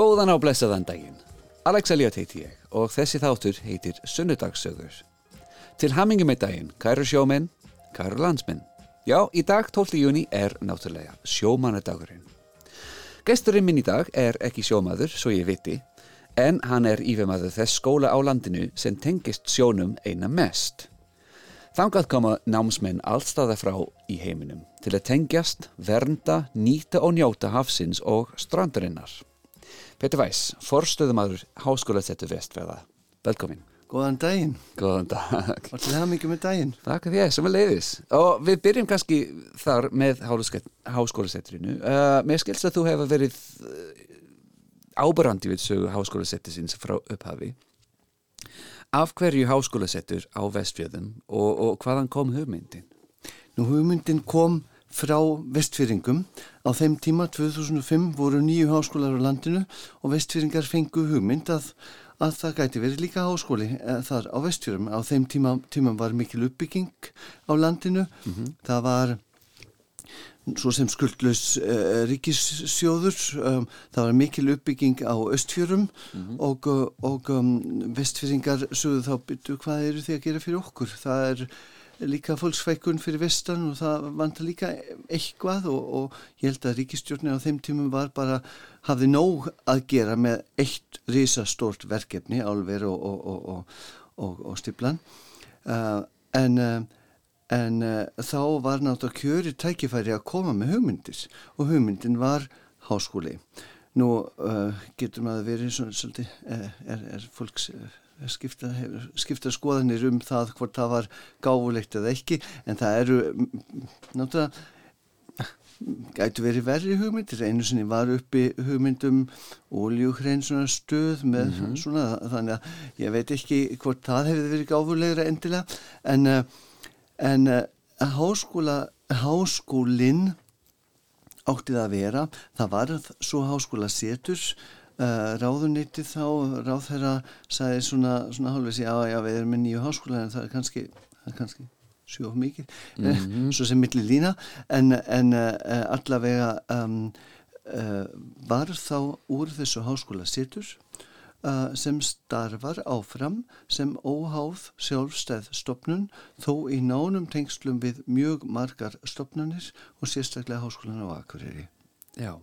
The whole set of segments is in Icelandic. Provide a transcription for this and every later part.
Góðan á blessaðan daginn. Alex Elliot heiti ég og þessi þáttur heitir Sunnudagssögur. Til hamingi með daginn, kæru sjómenn, kæru landsmenn. Já, í dag 12. júni er náttúrulega sjómanadagurinn. Gesturinn minn í dag er ekki sjómaður, svo ég viti, en hann er ífemaður þess skóla á landinu sem tengist sjónum eina mest. Þangað koma námsmenn allstaða frá í heiminum til að tengjast, vernda, nýta og njóta hafsins og strandarinnar. Petur Væs, forstöðumadur Háskólasettu Vestfjörða. Velkomin. Góðan daginn. Góðan dag. Og til það mikið með daginn. Takk fyrir því, sem er leiðis. Og við byrjum kannski þar með Háskólasetturinu. Uh, mér skilst að þú hefur verið uh, ábærandi við sögu Háskólasettu síns frá upphafi. Af hverju Háskólasettur á Vestfjörðum og, og hvaðan kom hugmyndin? Nú hugmyndin kom frá vestfyringum. Á þeim tíma 2005 voru nýju háskólar á landinu og vestfyringar fengu hugmynd að, að það gæti verið líka háskóli eh, þar á vestfyrum. Á þeim tíma, tíma var mikil uppbygging á landinu. Mm -hmm. Það var svo sem skuldlaus uh, ríkissjóður um, það var mikil uppbygging á östfjörum mm -hmm. og, og um, vestfyringar sögðu þá byrju hvað eru þið að gera fyrir okkur það er líka fólksfækun fyrir vestan og það vantar líka eitthvað og, og ég held að ríkistjórnir á þeim tímum var bara hafði nóg að gera með eitt risastórt verkefni álver og, og, og stiplan uh, en, uh, en uh, þá var náttúrulega kjöri tækifæri að koma með hugmyndir og hugmyndin var háskóli. Nú uh, getur maður verið svona svolítið uh, er, er fólks skipta, skipta skoðanir um það hvort það var gáfulegt eða ekki en það eru náttúrulega gætu verið verri hugmyndir einu sinni var uppi hugmyndum óljúhrein svona stöð með mm -hmm. svona þannig að ég veit ekki hvort það hefði verið gáfulegra endilega en, eh, en eh, háskóla háskólinn átti það að vera það var svo háskóla seturs Uh, ráðuniti þá, ráð þeirra sagði svona, svona hálfis já, já, við erum með nýju háskóla en það er kannski, kannski sjóf mikið mm -hmm. svo sem milli lína. En, en uh, allavega um, uh, var þá úr þessu háskóla sittur sem starfar áfram sem óháð sjálfstæð stopnun þó í nánum tengslum við mjög margar stopnunir og sérstaklega háskólan á Akureyri. Já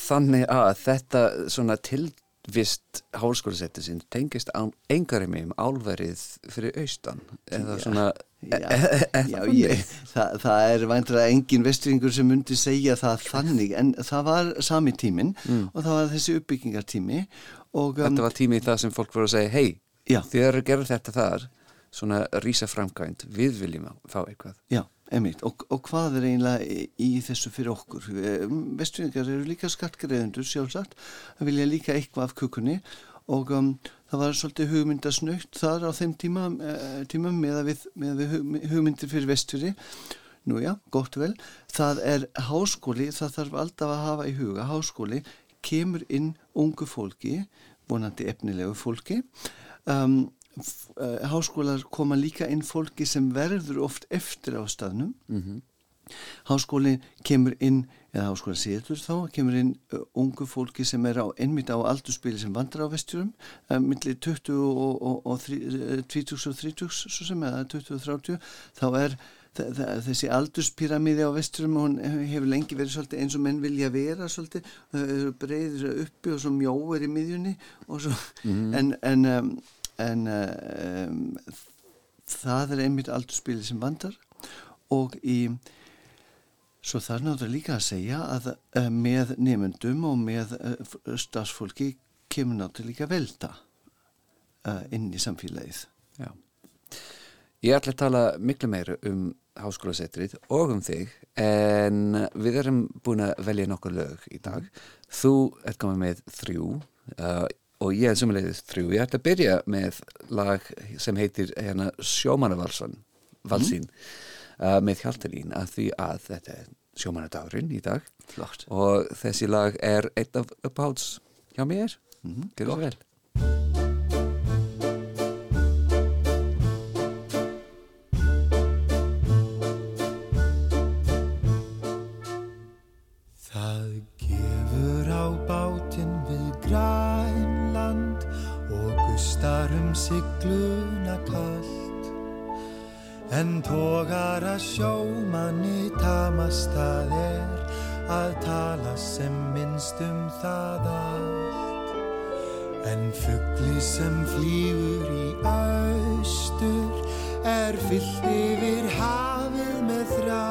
þannig að þetta svona tilvist hálskólasetti sinn tengist á engarimi um álverið fyrir austan eða já, svona já, e já, ég, það, það er vantilega engin vestringur sem myndi segja það þannig en það var sami tímin mm. og það var þessi uppbyggingartími og, um, Þetta var tími í það sem fólk voru að segja hei, að gera þetta þar svona rísa framkvæmt við viljum fá eitthvað. Já Einmitt, og, og hvað er eiginlega í, í þessu fyrir okkur? Vestfjöngar eru líka skattgreðendur sjálfsagt, það vilja líka eitthvað af kukunni og um, það var svolítið hugmyndasnöytt þar á þeim tíma, uh, tímum með, við, með við hugmyndir fyrir vestfjöri. Nú já, gott vel. Það er háskóli, það þarf alltaf að hafa í huga, háskóli kemur inn ungu fólki, vonandi efnilegu fólki, um, háskólar koma líka inn fólki sem verður oft eftir á staðnum mm -hmm. háskóli kemur inn eða háskóla sétur þá kemur inn uh, ungu fólki sem er á ennmitt á aldurspili sem vandrar á vestjurum uh, millir 20 og, og, og 20 og 30 svo sem eða 20 og 30 þá er þessi aldurspyramíði á vesturum hún hefur lengi verið svolítið eins og menn vilja vera svolítið breyðir uppi og svo mjóður í miðjunni svo, mm en, en um, en um, það er einmitt aldurspili sem vandar og í svo það er náttúrulega líka að segja að uh, með nefndum og með uh, stafsfólki kemur náttúrulega velta uh, inn í samfélagið. Já. Ég ætla að tala miklu meira um háskólasettrið og um þig en við erum búin að velja nokkur lög í dag. Þú ert komið með þrjú og ég er sumulegðið þrjú. Ég ætla að byrja með lag sem heitir hérna, Sjómanavalsson valsín mm. uh, með Hjaltalín að því að þetta er sjómanadagurinn í dag Flott. og þessi lag er eitt af uppháts hjá mér. Mm -hmm. Gjör það vel. En tógar að sjómanni tamast það er að tala sem minnst um það allt. En fuggli sem flýfur í austur er fyllt yfir hafið með þrá.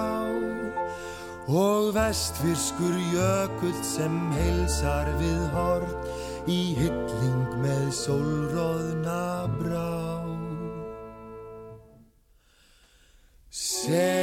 Og vestfyrskur jökull sem heilsar við hort í hylling með sólróðna brá. Segir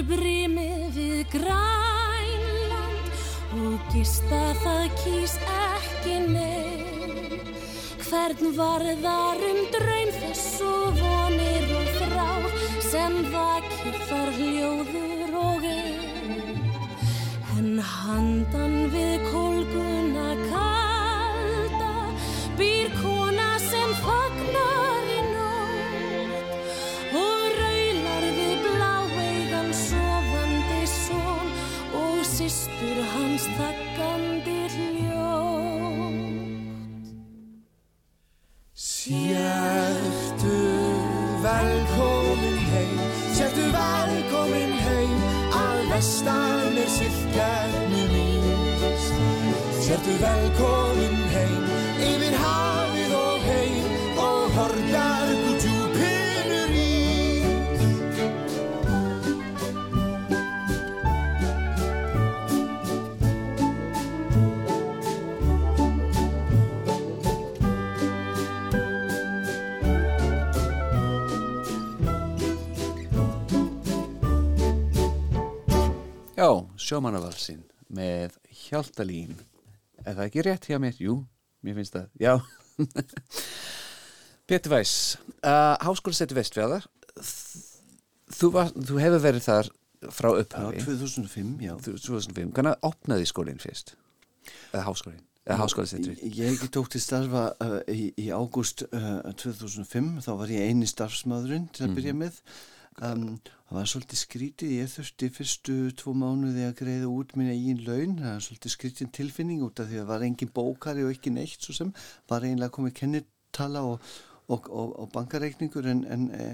geigþungt er brimið við grænland og gista það kýs ekki neitt. Hvern varðar um draun þess og vonir og þrá sem vakir þar hljóður og einn. En handan við Sértu velkomin heim, yfir hafið og heim, og horgar gútjúpinur í. Já, sjómannavalsinn með Hjaltalín. Er það ekki rétt hjá mér? Jú, mér finnst það. Já. Petur Væs, uh, Háskólasetti Vestfjörðar. Þú, þú hefur verið þar frá Já, upphafi. 2005, já. 2005. Hvernig opnaði skólinn fyrst? Eða háskólinn? Eða háskólasettri? Ég ég tók til starfa uh, í, í ágúst uh, 2005, þá var ég eini starfsmaðurinn til að byrja með. Um, það var svolítið skrítið, ég þurfti fyrstu tvo mánuði að greiða út minna eigin laun, það var svolítið skrítið tilfinning út af því að það var engin bókari og ekki neitt svo sem, var einlega komið kennitala og, og, og, og bankareikningur en, en e,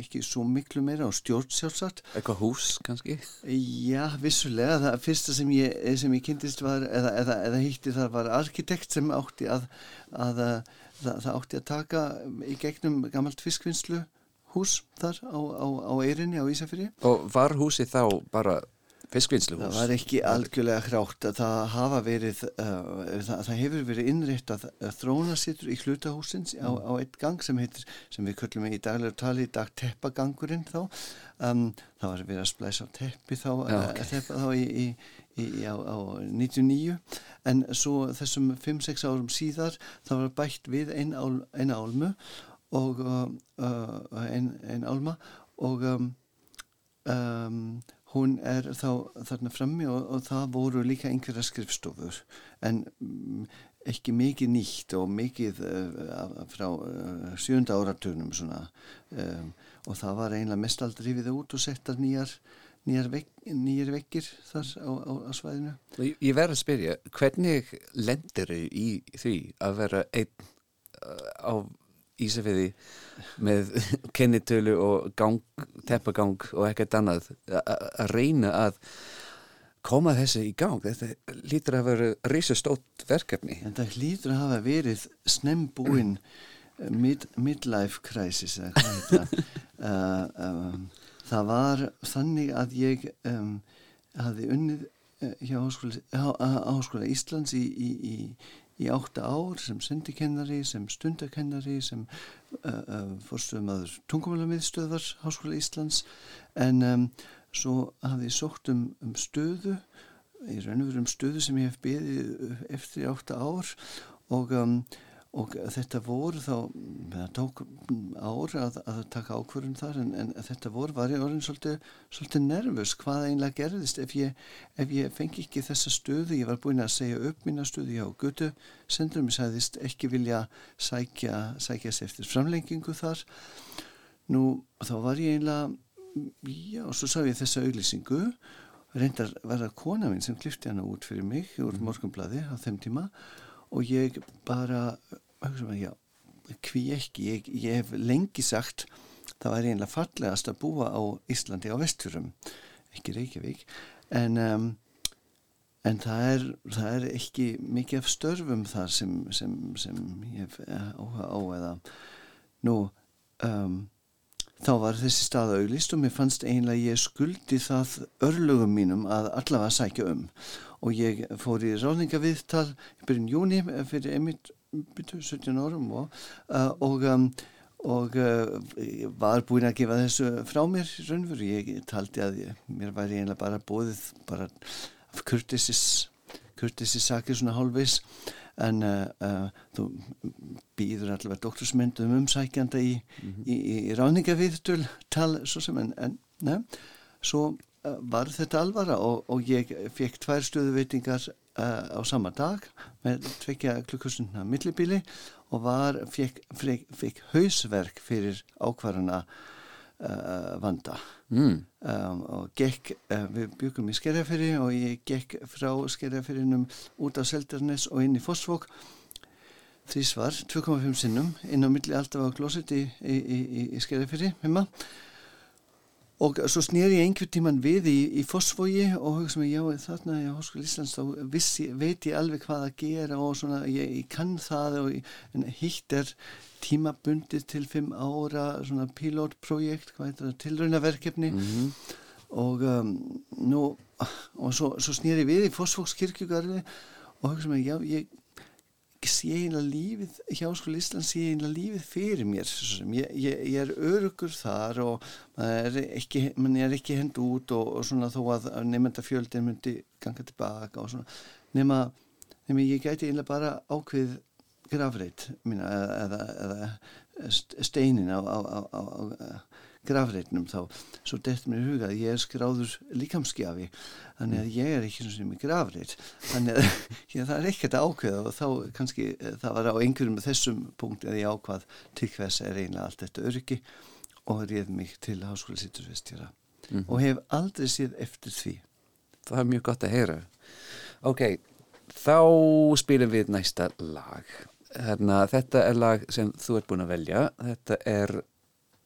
ekki svo miklu meira og stjórn sjálfsagt. Eitthvað hús kannski? Já, vissulega. Það fyrsta sem ég, sem ég kynntist var, eða, eða, eða hýtti þar var arkitekt sem átti að, að, að það, það átti að taka í gegnum gamalt fiskvinnslu hús þar á, á, á Eyrinni á Ísafjörði. Og var húsið þá bara fiskvinnsluhús? Það var ekki algjörlega hrátt að það hafa verið, uh, það, það hefur verið innréttað uh, þrónasittur í hlutahúsins á, á eitt gang sem heitir, sem við köllum í daglegur tali í dag teppagangurinn þá. Um, það var verið að splæsa teppi þá, Já, uh, ok. teppa þá í, í, í, á, á 99 en svo þessum 5-6 árum síðar það var bætt við ein, ál, ein álmu og uh, uh, ein, álma og um, um, hún er þá þarna frammi og, og það voru líka einhverja skrifstofur en mm, ekki mikið nýtt og mikið uh, frá uh, sjönda áratunum svona um, og það var einlega mest aldrei við út og settar nýjar nýjar, vegg, veggir þar á, á, á svæðinu. Ég, ég verð að spyrja, hvernig lendir þau í því að vera einn uh, á Ísafiði með kennitölu og gang, teppagang og ekkert annað að reyna að koma þessu í gang. Þetta lítur að vera risastótt verkefni. En það hlýtur að hafa verið snembúin mid, midlife crisis þetta uh, um, það var þannig að ég um, hafði unnið uh, hjá Háskóla, há, Háskóla Íslands í, í, í, í átta ár sem sendikennari, sem stundakennari sem uh, uh, fórstöðumadur tungumálamiðstöðar Háskóla Íslands. En um, svo hafði ég sótt um, um stöðu í raun og veru um stöðu sem ég hef byggðið eftir átta ár og, um, og þetta voru þá, það tók ár að, að taka ákvörðun þar en, en þetta voru, var ég orðin svolítið, svolítið nervus. Hvað einlega gerðist ef ég, ef ég fengi ekki þessa stöðu, ég var búin að segja upp mína stöðu hjá Götu sendrum, ég sagðist ekki vilja sækja, sækja sér eftir framlengingu þar. Nú þá var ég einlega já, og svo sá ég þessa auglýsingu. Reyndar var það kona minn sem klifti hana út fyrir mig úr mhm. morgunbladi á þeim tíma. Og ég bara já, hví ekki? Ég, ég hef lengi sagt það var einlega fallegast að búa á Íslandi á vestfjörum ekki Reykjavík. En, um, en það, er, það er ekki mikið af störfum þar sem, sem, sem ég hef áhuga á eða nú um, þá var þessi stað auðlist og mér fannst einlega ég skuldi það örlugum mínum að allavega sækja um. Og ég fór í ráðningaviðtal í byrjun júni fyrir einmitt 17 árum og, uh, og, og uh, var búin að gefa þessu frá mér raunveru, ég taldi að ég, mér væri einlega bara bóðið bara af kurtisis kurtisis sakir svona hálfis en uh, uh, þú býður allavega doktorsmyndum um sækjanda í, mm -hmm. í, í, í ráningaviðtul tal svo sem en, en ne, svo var þetta alvara og, og ég fekk tvær stöðuveitingar á sama dag með tvekja klukkusundna millibili og var fekk, fekk, fekk hausverk fyrir ákvarðana vanda. Mm. um, og gekk, uh, við byggum í Skerjaferi og ég gekk frá Skerjaferinum út á Seldarnes og inn í Fossvók því svar 2,5 sinnum inn á milli alltaf á klósit í, í, í, í Skerjaferi heima og svo snýri ég einhver tíman við í, í Fossvogi og hugsa mig, já þarna í Háskóli Íslands þá vissi, veit ég alveg hvað að gera og svona, ég, ég kann það og ég, hitt er tímabundið til fimm ára svona pilotprojekt, hvað heitir það, tilraunaverkefni mm -hmm. og um, nú, og svo, svo snýri við í Fossvogskirkjugarði og hugsa mig, já ég sé einlega lífið hjá skóla Íslands sé einlega lífið fyrir mér ég, ég, ég er örugur þar og mann er ekki, man er ekki hend út og, og svona þó að nefndafjöldin myndi ganga tilbaka og svona. Nema, nema ég gæti einlega bara ákveð grafreit mína, eða, eða steinin á, á, á, á grafreitnum þá svo dætt mér huga að ég er skráður líkamskjafi þannig að ég er ekki sem í grafreit. Þannig að ég, það er ekkert ákveða og þá kannski eh, það var á einhverjum þessum punkt að ég ákvað til hvers er eiginlega allt þetta öryggi og réð mig til Háskóla Sýturvestjara mm -hmm. og hef aldrei séð eftir því. Það er mjög gott að heyra. Ok, þá spilum við næsta lag. Þarna, þetta er lag sem þú ert búin að velja. Þetta er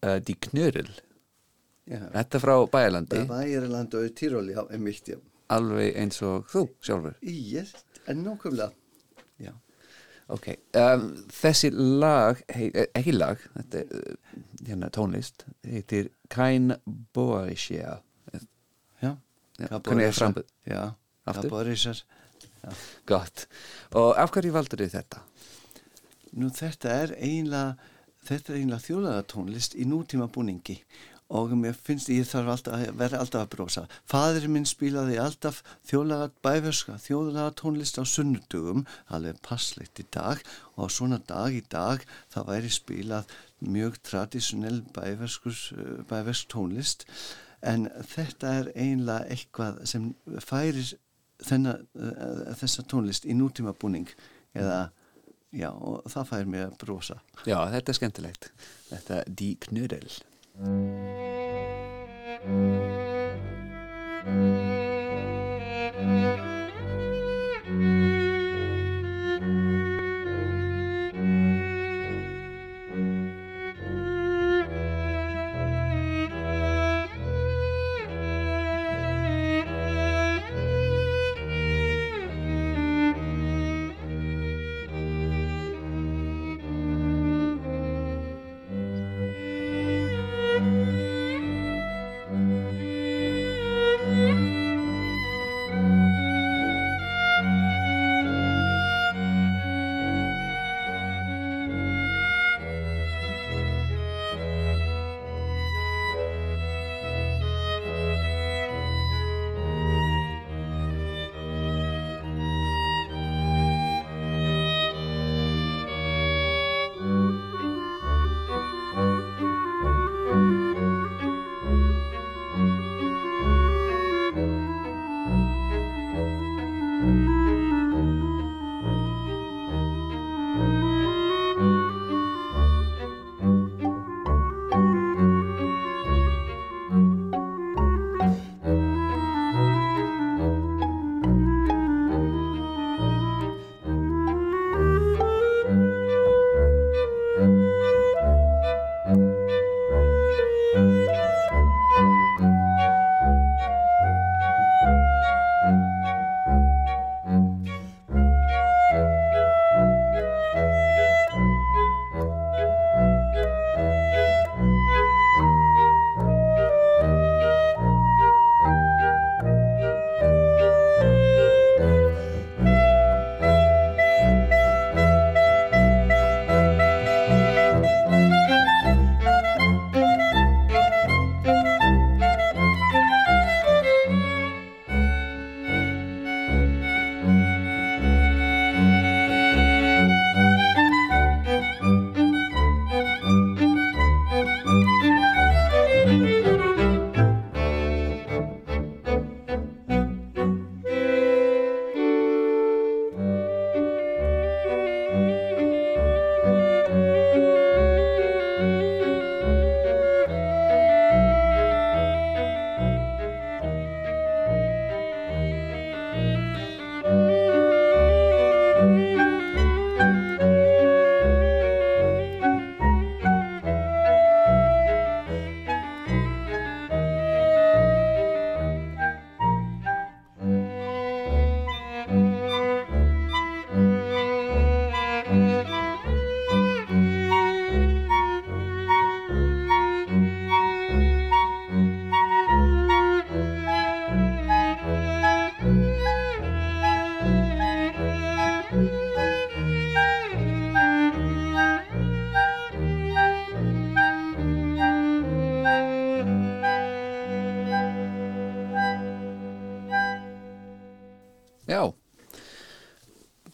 uh, Die Knöðril Þetta frá Bæjarlandi. Bæjarlandi og Týróli, já, emitt, já. Alveg eins og þú sjálfur. Yes, en nákvæmlega. Já. Ok, um, þessi lag hei, eh, ekki lag, þetta er uh, hérna, tónlist, heitir Kain Boarisja Já, hvernig er framböð? Já, Boarisjar Gott, og af hverju valdur þið þetta? Nú þetta er einlega þetta er einlega þjóðlagatónlist í nútíma búningi og mér finnst ég þarf alltaf að vera alltaf að brosa. Fadri minn spilaði alltaf þjóðlagat bæverska, þjóðlagatónlist á sunnudugum, alveg passlegt í dag og á svona dag í dag það væri spilað mjög tradísunell bæversk tónlist en þetta er einlega eitthvað sem færir þenna, eh, þessa tónlist í nútíma búning eða já og það fær mér að brosa. Já þetta er skemmtilegt. Þetta er Die Knödel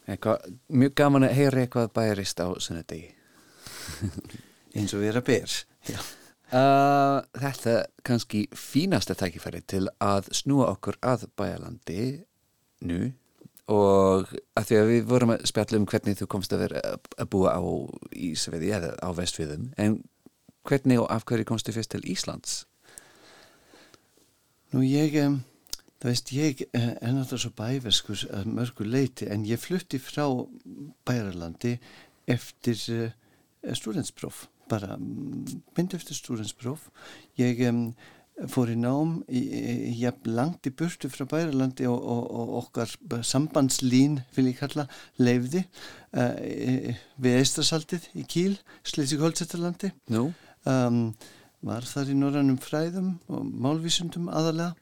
Ga mjög gaman að heyra eitthvað bæjarist á sunnudegi. Eins og vera já. Uh, þetta kannski fínasta tækifæri til að snúa okkur að bæjalandi nú og að því að við vorum að spjalla um hvernig þú komst að vera að búa á Ísveði eða á vestfiðum en hvernig og af hverju komstu fyrst til Íslands? Nú ég, um, það veist ég eh, er náttúrulega svo bæverskur að mörgu leiti en ég flutti frá bæjarlandi eftir uh, stúdenspróf bara myndi eftir stúrinspróf ég um, fór í nám ég langt í burtu frá Bæralandi og, og, og okkar sambandslín vil ég kalla leifði uh, við Eistasaldið í Kíl Slesík-Holsettalandi no. um, var þar í norrannum fræðum og málvísundum aðalega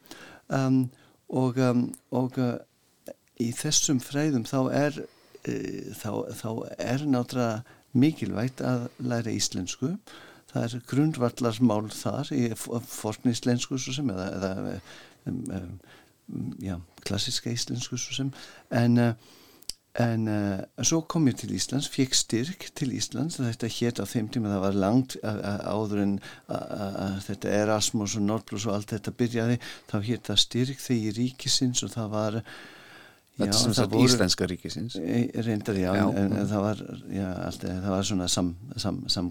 um, og, um, og uh, í þessum fræðum þá er uh, þá, þá er náttúrulega mikilvægt að læra íslensku. Það er grundvallarmál þar í fornislensku sem eða, eða um, um, já, klassiska íslensku sem. En uh, en uh, svo kom ég til Íslands fekk styrk til Íslands. Þetta hétt á þeim tíma það var langt áður en þetta Erasmus og Nordplus og allt þetta byrjaði þá hétt það styrk þegar ríkisins og það var Þetta sem sagt Íslenska ríkisins. Eh, reyndar já, já. En, en það var já, alltaf, það var svona samkrull sam, sam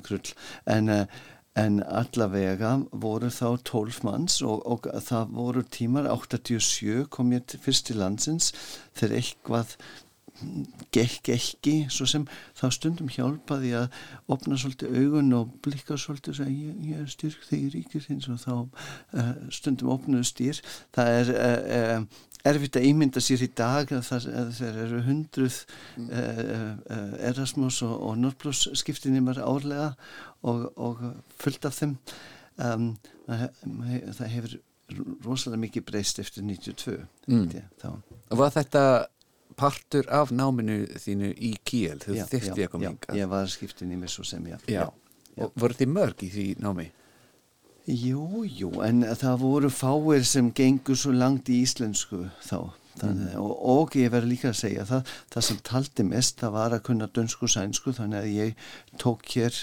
en, eh, en allavega voru þá 12 manns og, og það voru tímar 87 kom ég fyrst til landsins þegar eitthvað gekk ekki svo sem þá stundum hjálpaði að opna svolítið augun og blikka svolítið og segja ég, ég er styrk þegar ríkisins. Og þá uh, stundum opnuðu stýr það er uh, uh, erfitt að ímynda sér í dag að það eru hundruð Erasmus og, og Norplus skiptinimar árlega og, og fullt af þeim. Um, það hefur rosalega mikið breyst eftir 92 mm. var þetta partur af náminu þínu í Kíel þú þyrfti að koma yngan ég var skiptin í mig svo sem já. og voru þið mörg í því námi? Jú, jú, en það voru fáir sem gengur svo langt í íslensku þá þannig, mm. og, og ég verði líka að segja það, það sem taldi mest það var að kunna dönsku sænsku þannig að ég tók hér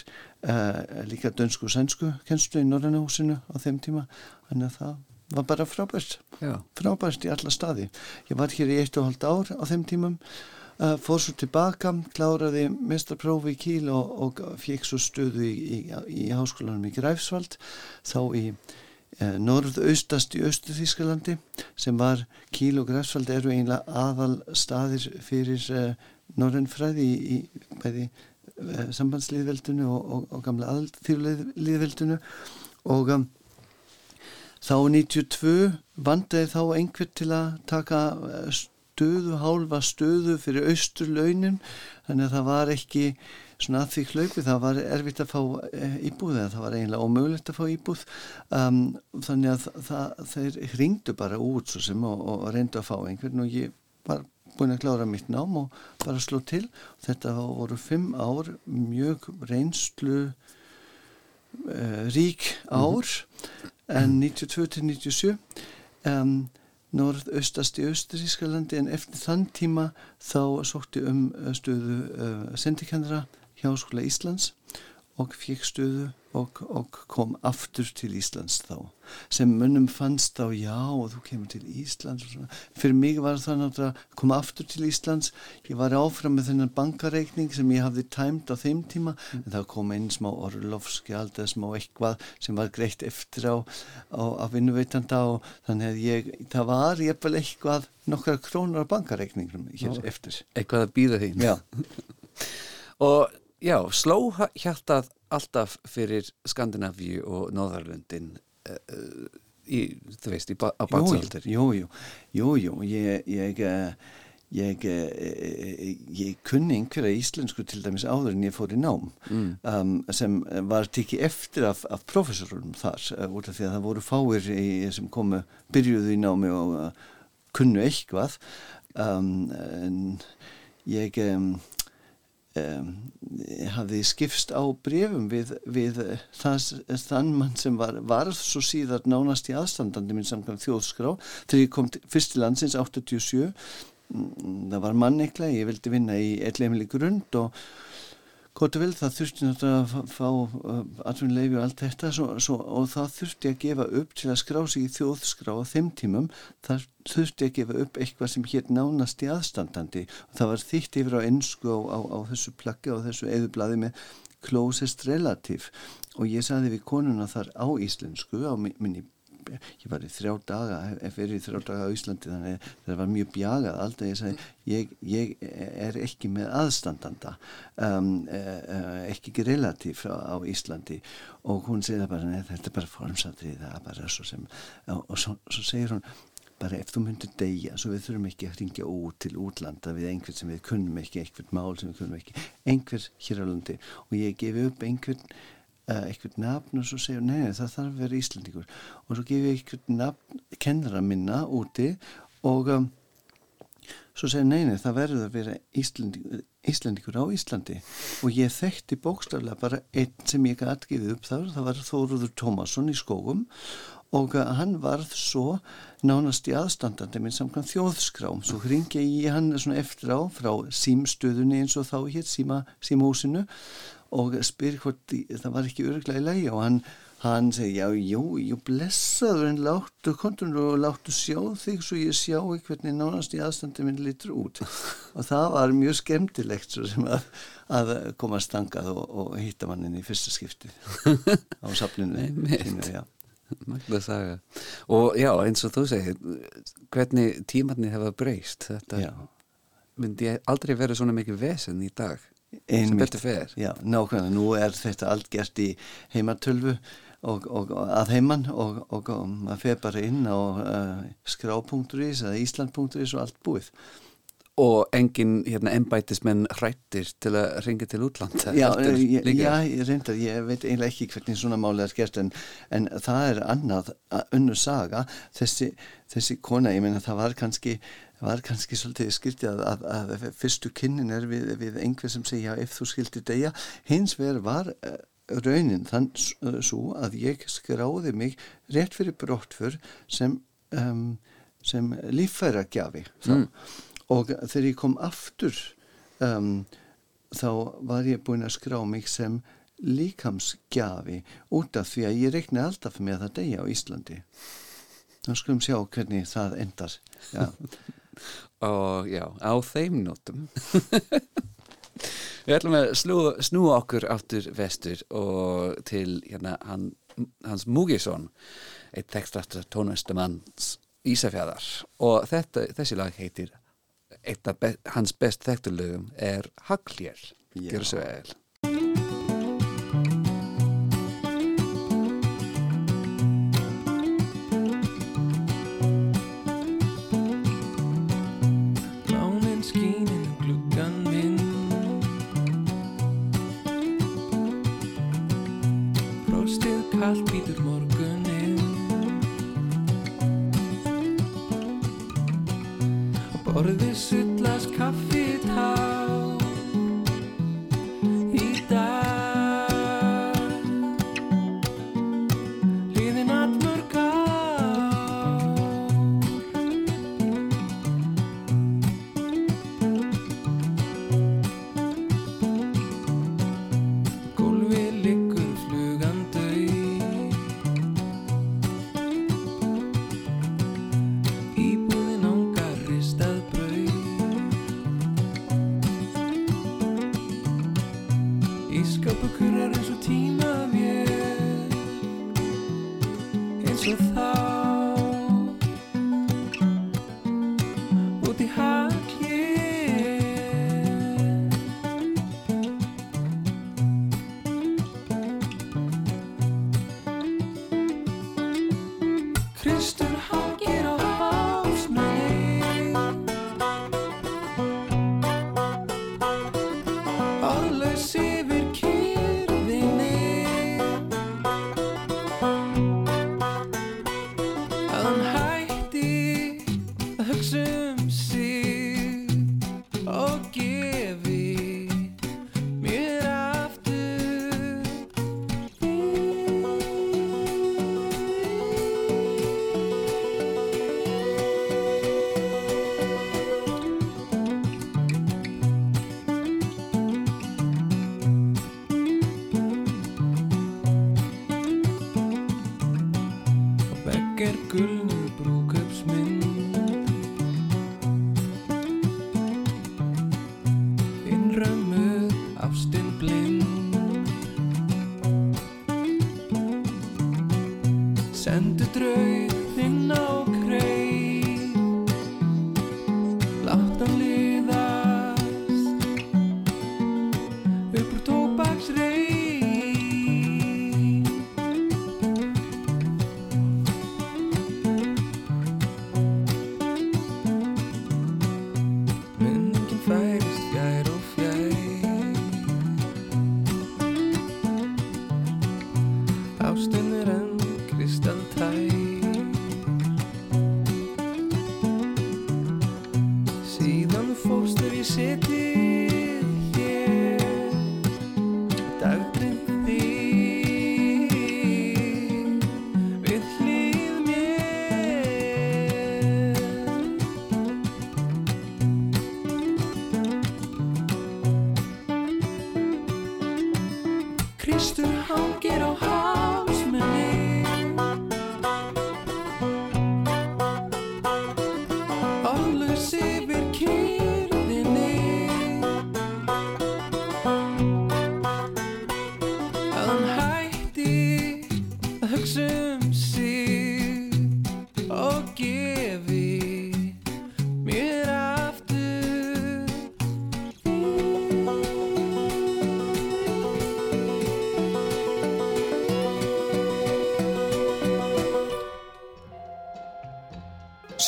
uh, líka dönsku sænsku kennslu í Norrannahúsinu á þeim tíma þannig að það var bara frábært. Já. frábært í alla staði. Ég var hér í eitt og halvt ár á þeim tímum. Uh, fór svo tilbaka, kláraði mestarprófi í Kíl og, og fekk svo stöðu í, í, í háskólanum í Greifsvald þá í uh, norðaustast í Östu-Þískalandi sem var Kíl og Greifsvald eru einlega aðal staðir fyrir uh, norðanfræði í, í bæði sambandsliðveldinu og, og, og gamla aðalþjóðliðveldinu og um, þá 92 vandaði þá einhver til að taka stöðu, hálfa stöðu fyrir austurlaunin. Þannig að það var ekki svona að því hlaupi, það var erfitt að fá eh, íbúð eða það var eiginlega ómögulegt að fá íbúð. Um, þannig að það, þeir ringdu bara út svo sem og, og reyndu að fá einhvern og ég var búin að klára mitt nám og bara sló til. Þetta voru fimm ár mjög reynslu uh, rík ár. mm -hmm. En 92 til 97 um, norðaustast í Östurískalandi en eftir þann tíma þá sótti um uh, stöðu uh, sendikennara hjá skóla Íslands og fekk stöðu og, og kom aftur til Íslands þá. Sem munum fannst þá já og þú kemur til Íslands. Fyrir mig var það náttúrulega að koma aftur til Íslands. Ég var áfram með þennan bankareikning sem ég hafði tæmt á þeim tíma. Mm. en það kom einn smá orlovski aldrei smá eitthvað sem var greitt eftir á, á, á vinnuveitanda og þannig að ég, það var ég vel eitthvað nokkar krónur á bankareikningum hér Ó, eftir. eitthvað að býða þín. Og já, sló hjartað alltaf fyrir Skandinavíu og Nóðarlöndin uh, í, þú veist, í, á batsaldir Jú, jú, jú, jú ég, ég, ég, ég kunni einhverja íslensku til dæmis áður en ég fór í nám mm. um, sem var tikið eftir af, af professorum þar út af því að það voru fáir í, sem komu, byrjuðu í námi og uh, kunnu eitthvað um, en ég um, um, hafði skipst á brefum við, við það, þann mann sem var varð svo síðar nánast í aðstandandi minn samkvæm þjóðskrá þegar ég kom fyrst til landsins 87 það var mannekla, ég vildi vinna í ellemili grund og Hvort vil það þurfti náttúrulega að fá uh, atvinnuleifi og allt þetta svo, svo, og það þurfti að gefa upp til að skrá sig í þjóðskrá á þeim tímum. Það þurfti að gefa upp eitthvað sem hér nánast í aðstandandi. Og það var þýtt yfir á ennsku á, á, á þessu plaggi og þessu eðublaði með closest relative. Og ég saði við konuna þar á íslensku á minni ég var í þrjá daga er í þrjá daga á Íslandi þannig að það var mjög bjagað alltaf ég sagði ég, ég er ekki með aðstandanda um, uh, ekki relatív á, Íslandi. Og hún segði bara neð, þetta er bara formsatrið það er bara svo sem og, og svo, svo segir hún bara ef þú myndir deyja svo við þurfum ekki að ringja út til útlanda við einhvern sem við kunnum ekki, einhvern mál sem við kunnum ekki einhver hér á landi. Og ég gefi upp einhvern eitthvað nafn og svo segja neina það þarf að vera Íslandíkur og svo gef ég eitthvað nafn kennara minna úti og um, svo segja neina það verður að vera Íslandíkur, Íslandíkur á Íslandi. Og ég þekkti bókstaflega bara einn sem ég gæti gefið upp þar það var Þóruður Tómasson í skógum. Og uh, hann varð svo nánast í aðstandandi minn samkvæm þjóðskrám. Svo hringi ég hann eftir á frá símstöðunni eins og þá hér síma, símhúsinu og spyr hvort það var ekki öruglega í lægi og hann, hann segi já, jú, jú, blessaður en láttu kontur og láttu sjá þig svo ég sjá hvernig nánast í aðstandi minn litur út. Og það var mjög skemmtilegt sem að, að koma stangað og, og hitta mannin í fyrsta skipti á saflinu já. Magna saga. Og já eins og þú segir hvernig tímarnir hefa breyst þetta já. myndi aldrei verið svona mikið vesen í dag sem betur fer. Já, nákvæmlega, nú er þetta allt gert í heimatölvu og, og, og að heiman og, og maður fer bara inn á uh, skrá.is eða ísland.is og allt búið og engin hérna, ennbætismenn hrættir til að ringa til útlanda já, ég, já, ég reyndar, ég veit eiginlega ekki hvernig svona máli er gert en, en það er annað, önnur saga. Þessi, þessi kona, ég meina það var kannski var kannski svolítið skildið að, að, að fyrstu kynnin er við, við einhver sem segja ef þú skildir degja hins vegar var uh, raunin þann uh, svo að ég skráði mig rétt fyrir brottfur sem, um, sem líffæra gjafi mm. Og þegar ég kom aftur um, þá var ég búin að skrá mig sem líkamsgjafi út af því að ég reikni alltaf með að degja á Íslandi. Þá skulum sjá hvernig það endar. Já. Og já, á þeim nótum. Við ætlum að snú, snú okkur áttur vestur og til hérna, hann, hans Múgisson eitt tekstrættur tónlistamanns Ísafjæðar og þetta, þessi lag heitir eitt af be hans best þekkturlögum er Hagljér, gjör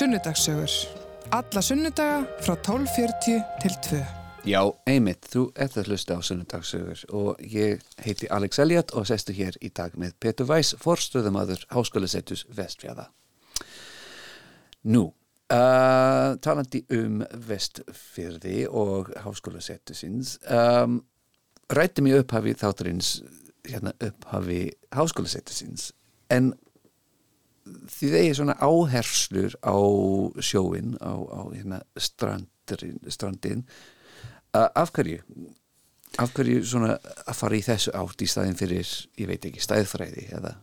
Sunnudagssögur. Alla sunnudaga frá 12.40 til 2. Já, einmitt, þú ert að hlusta á sunnudagssögur og ég heiti Alex Elliot og sestu hér í dag með Petur Weiss, forstöðumadur Háskólasettus Vestfjada. Nú, uh, talandi um Vestfjörði og Háskólasettusins, um, rætti mig upphafi þátturins, hérna upphafi Háskólasettusins, en því þeir svona áherslur á sjóin, á, á hérna strandin, strandin af hverju? Af hverju svona að fara í þessu átt í staðin fyrir, ég veit ekki, stæðfræði eða?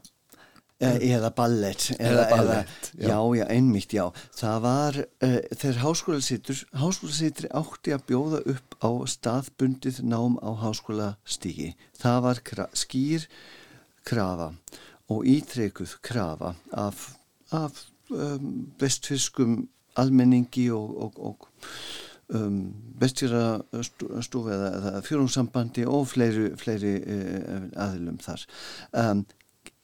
E- eða ballett Eða ballett, já. já. já, einmitt, já. Það var, uh, þegar háskólasýtur háskólasýtri átti að bjóða upp á staðbundið nám á háskólastígi það var skýr krafa og ítrekuð krafa af, af um, vestfiskum almenningi og, og, og um, vestfjara stofu eða, fjórumsambandi og fleiri, fleiri uh, aðilum þar. Um,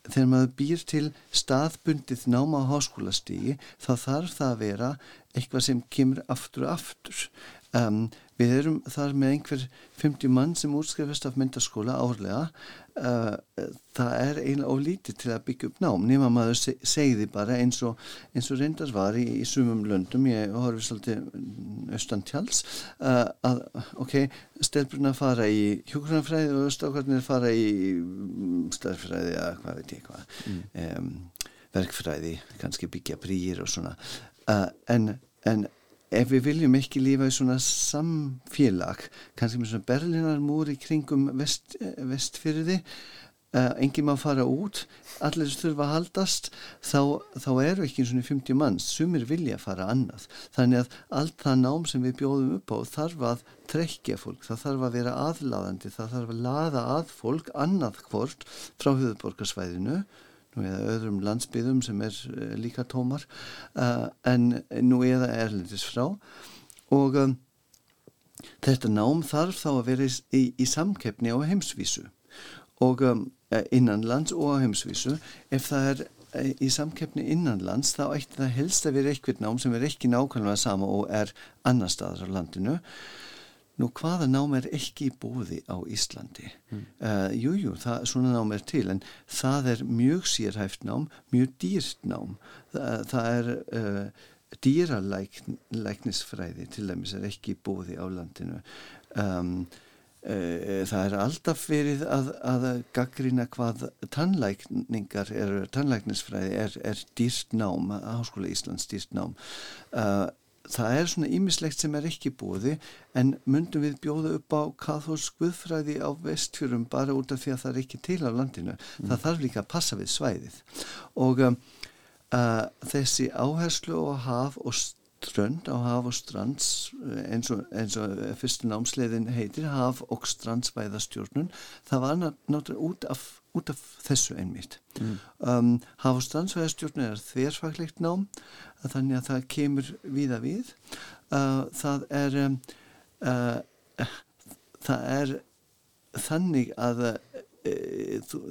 þegar maður býr til staðbundið náma á háskólastígi þá þarf það að vera eitthvað sem kemur aftur og aftur. Um, við erum þar með einhver 50 mann sem útskrifast af myndaskóla árlega það er eiginlega ólítið til að byggja upp nám nema maður se segði bara eins og, eins og reyndar var í, í sumum löndum ég horfi svolítið austan tjáls uh, að ok, stelbruna fara í hjókranfræði og stákarnir fara í starffræði eða hvað veit ég hvað um, verkfræði, kannski byggja brýr og svona. Uh, en, en ef við viljum ekki lífa í svona samfélag kannski með svona berlinarmúr í kringum vest, vestfyrði uh, enginn má fara út allir þurfa að haldast þá, þá eru ekki svona 50 manns sumir vilja fara annað. Þannig að allt það nám sem við bjóðum upp á þarf að trekkja fólk það þarf að vera aðlaðandi það þarf að laða að fólk annað hvort frá höfuborgarsvæðinu nú eða öðrum landsbyðum sem er uh, líka tómar uh, en nú eða erlendis frá. Og um, þetta nám þarf þá að vera í, í samkeppni á heimsvísu. Og um, innanlands og á heimsvísu. Ef það er í samkeppni innanlands þá ætti það helst að vera eitthvað nám sem er ekki nákvæmlega sama og er annar staðar á landinu Nú hvaða nám er ekki í bóði á Íslandi? Mm. Uh, jú, jú, það, svona nám er til en það er mjög sérhæft nám, mjög dýrt nám. Það, það er uh, dýralæknisfræði til dæmis er ekki bóði á landinu. Um, uh, það er alltaf verið að, að gaggrina hvað tannlækningar er, tannlæknisfræði er, er dýrt nám, Háskóla Íslands dýrt nám. Uh, það er svona ímislegt sem er ekki bóði en myndum við bjóða upp á kathólsk guðfræði á vestfjörum bara út af því að það er ekki til á landinu mm. það þarf líka að passa við svæðið og um, uh, þessi áherslu á haf og strönd á haf og strands eins og, eins og fyrstu námsleiðin heitir haf og strandsvæðastjórnun það var náttúrulega út af, út af þessu einmitt mm. um, haf og strandsvæðastjórnun er þverfaglegt nám þannig að það kemur víða við uh, það er um, uh, það er þannig að uh, þú,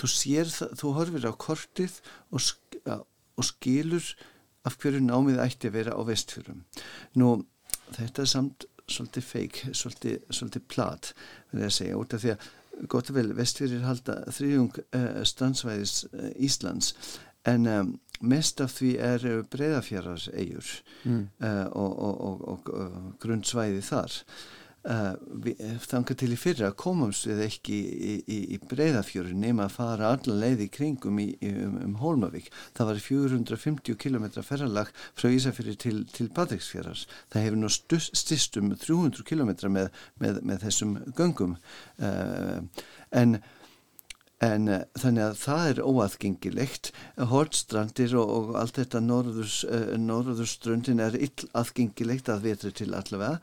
þú sér þú horfir á kortið og, og skilur af hverju námið ætti að vera á vestfjörum. Nú, þetta er samt svolítið feik, svolítið, svolítið plat, verður að segja, út af því að gott og vel, vestfjörir halda þrjung uh, strandsvæðis uh, Íslands, en um, mest af því er breyðafjaraðs eigur mm. uh, og, og, og, og grundsvæði þar. Uh, þangar til í fyrra komumst við ekki í, í, í breyðafjöru nema að fara alla leið í kringum í, um, um Hólmavík það var 450 km ferralag frá Ísafjörði til, til Patricksfjörðars það hefur nú styrst um 300 km með, með, með þessum göngum uh, en En uh, þannig að það er óaðgengilegt. Hortstrandir og, og allt þetta norðurströndin uh, er ill aðgengilegt að vetri til allavega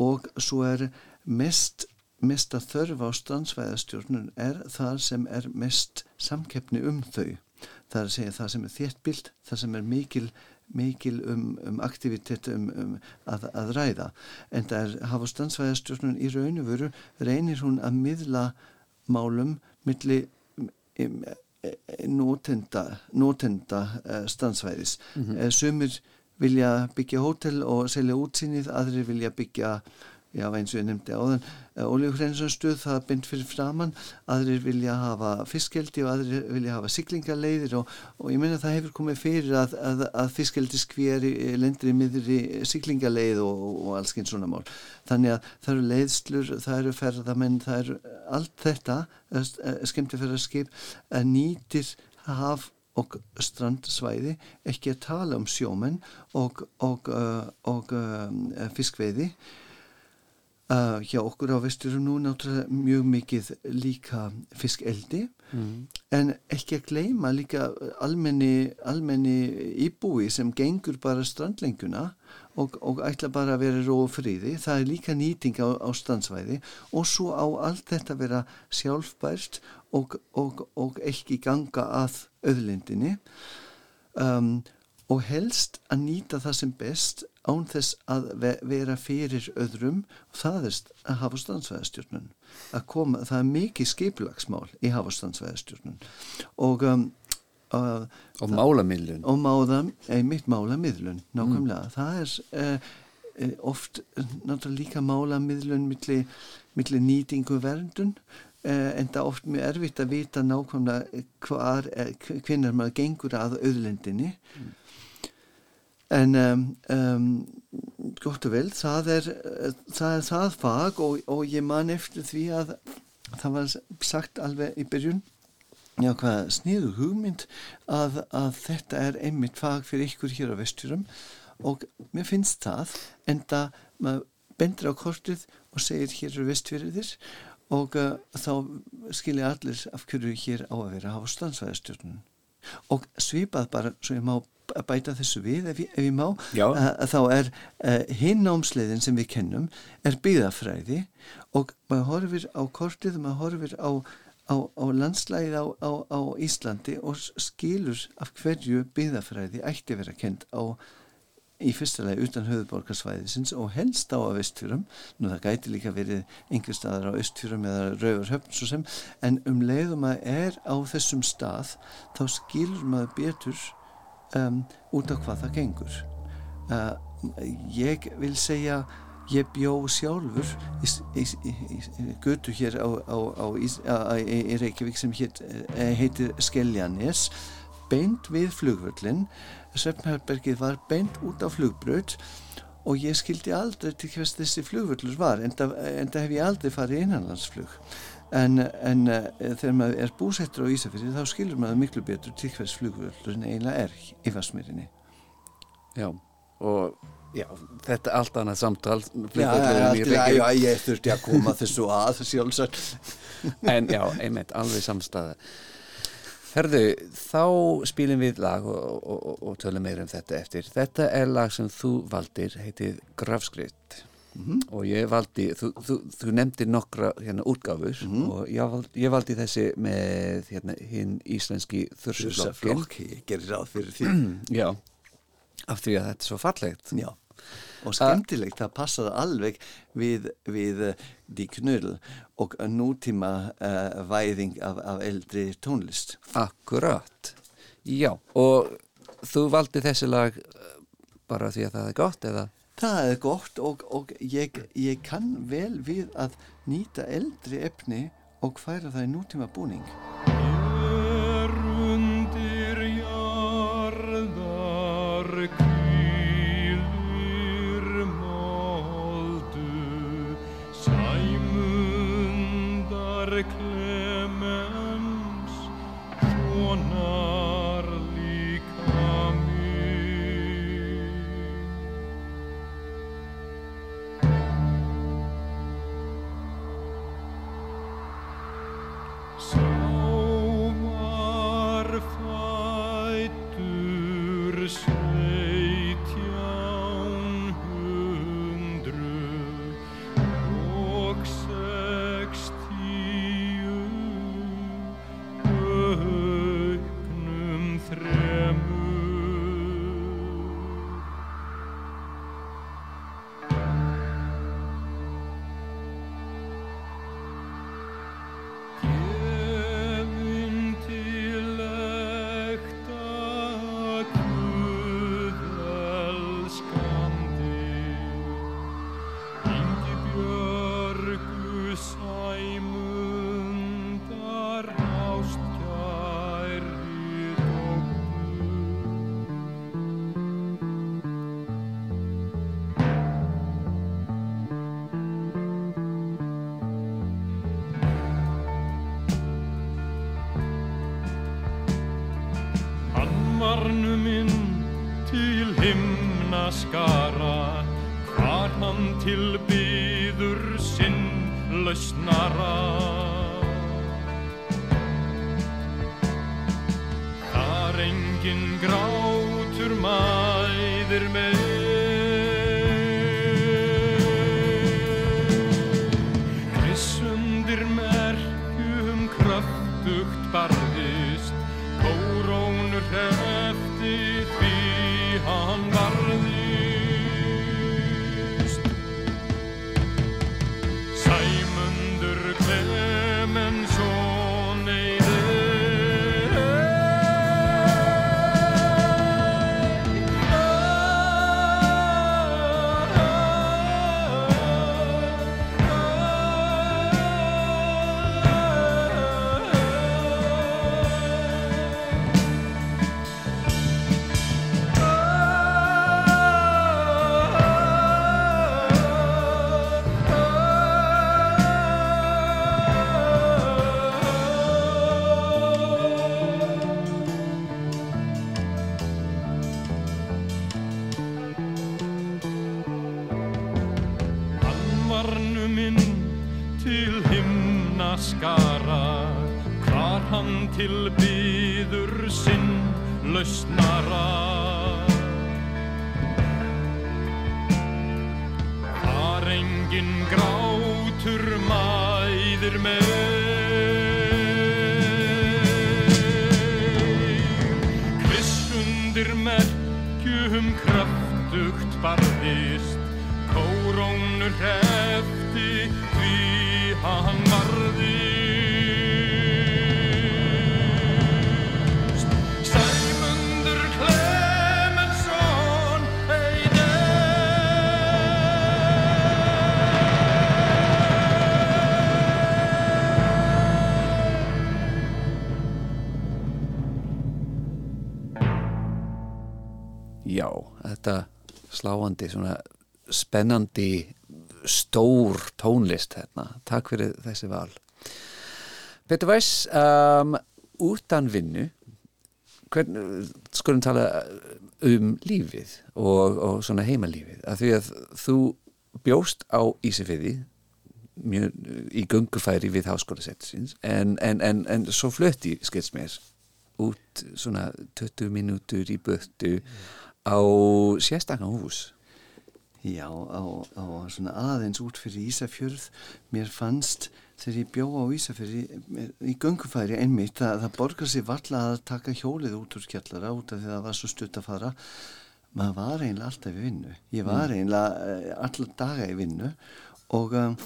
og svo er mest, mest að þörfa á strandsvæðastjórnun er það sem er mest samkeppni um þau. Það er að segja það sem er þéttbild, það sem er mikil, mikil um, um aktivitet um, um að, að ræða. En það er hafa strandsvæðastjórnun í raun og veru reynir hún að miðla málum milli nótenda, nótenda strandsvæðis. Mm -hmm. Sumir vilja byggja hótel og selja útsýnið, aðrir vilja byggja já eins og ég nefndi áðan ólíuhreinsunstöð það er bynd fyrir framann aðrir vilja hafa fiskeldi og aðrir vilja hafa siglingarleiðir og, og ég menna það hefur komið fyrir að, að, að fiskeldi skveri lendir í miður í siglingarleið og, og alls einn svona mál. Þannig að það eru leiðslur, það eru ferðamenn það eru allt þetta skemmti fyrir að skip að nýtir haf og strandsvæði ekki að tala um sjómenn og, og, fiskveiði uh, hjá okkur á vesturum nú náttúrulega mjög mikið líka fiskeldi. Mm. en ekki að gleima líka almenni, almenni íbúi sem gengur bara strandlenguna og, og ætla bara að vera róð fríði það er líka nýting á, á strandsvæði og svo á allt þetta vera sjálfbært og, og, og ekki ganga að öðlindinni um, og helst að nýta það sem best án þess að vera fyrir öðrum. Og það er að hafa standsvæðastjórnun að koma, það er mikið skiplagsmál í hafa standsvæðastjórnun og um, uh, og málamiðlun. Og máða, einmitt málamiðlun nákvæmlega, mm. það er uh, oft náttúrulega líka málamiðlun millir milli nýtingu verndun. Eh, en það er oft mjög erfitt að vita nákvæmlega hvar, hvernig maður gengur að auðlendinni mm. En um, um, gott og vel það er það, er það fag og, og ég man eftir því að það var sagt alveg í byrjun já hvað sniðu hugmynd að, að þetta er einmitt fag fyrir ykkur hér á vesturum og mér finnst það en það maður bendur á kortið og segir hér eru vestfyrirðir og uh, þá skilja allir af hverju hér á að vera ástandsvæðastjórnun og svipað bara svo ég má bæta þessu við ef ég, ef ég má. Uh, þá er uh, hinn námsleiðin sem við kennum er byggðafræði og maður horfir á kortið maður horfir á, á, á landslæðið á, á Íslandi og skilur af hverju byggðafræði ætti vera kent á í fyrsta lagi utan höfuborgarsvæðisins og helst á að vestfjörum nú það gæti líka verið einhver staðar á östfjörum eða rauvarhöfn svo sem. En um leiðum að er á þessum stað þá skilur maður betur um, út af hvað það gengur. Uh, ég vil segja ég bjó sjálfur í, í, í, götu hér á, á, á, í Reykjavík sem heit, eh, heitir Skeljanes beint við flugvöllin Svefnherbergið var beint út á flugbröð og ég skildi aldrei til hvers þessi flugvöllur var en það hef ég aldrei farið innanlandsflug en, en uh, þegar maður er búsettur á Ísafjörði þá skilur maður miklu betur til hvers flugvöllurinn eiginlega er í Vassmýrinni Já og já, þetta er allt annað samtal Já, já, já ég þurfti að koma þessu að sjálfsagt. En já, einmitt, alveg samstæði Herðu, þá spilum við lag og, og, og, og tölum meira um þetta eftir. Þetta er lag sem þú valdir, heitið Grafskrift og ég valdi, þú, þú, þú nefndir nokkra hérna útgáfur og ég valdi, ég valdi þessi með hérna hinn íslenski þursusflokkin. Flokk, ég gerir ráð fyrir því Já, af því að þetta er svo fallegt. Já, og skemmtilegt það passaði alveg við, við Die Knödel og nútíma uh, væðing af, af eldri tónlist Akkurat. Já, og þú valdi þessi lag eh, bara því að það er gott eða? Það er gott og, og ég, ég kann vel við að nýta eldri efni og færa það í nútíma búning Hér undir jarðar til himna skara, hvar hann til byður sinn lausnara. Þar engin grátur mæðir með. Krissundir merkjum kraftugt barðist, kórónur því hann varðist. Sæmundur Klemensson Já, þetta sláandi, svona spennandi, stór tónlist hérna. Takk fyrir þessi val. Petur Væs, um, utan vinnu, skulum tala um lífið og, og svona heimalífið. Af því að þú bjóst á Ísafirði mjög í gungufæri við háskólasettisins en, en, en, en svo flutti skilst mér út svona 20 mínútur í böttu á sérstaklega hús Já, á, á svona aðeins út fyrir Ísafjörð. Mér fannst þegar ég bjó á Ísafjörði í göngufæri einmitt að það borgar sér valla að taka hjólið út úr kjallara út af því að það var svo stutt að fara. Maður var eiginlega alltaf í vinnu. Ég var eiginlega uh, allar daga í vinnu og um,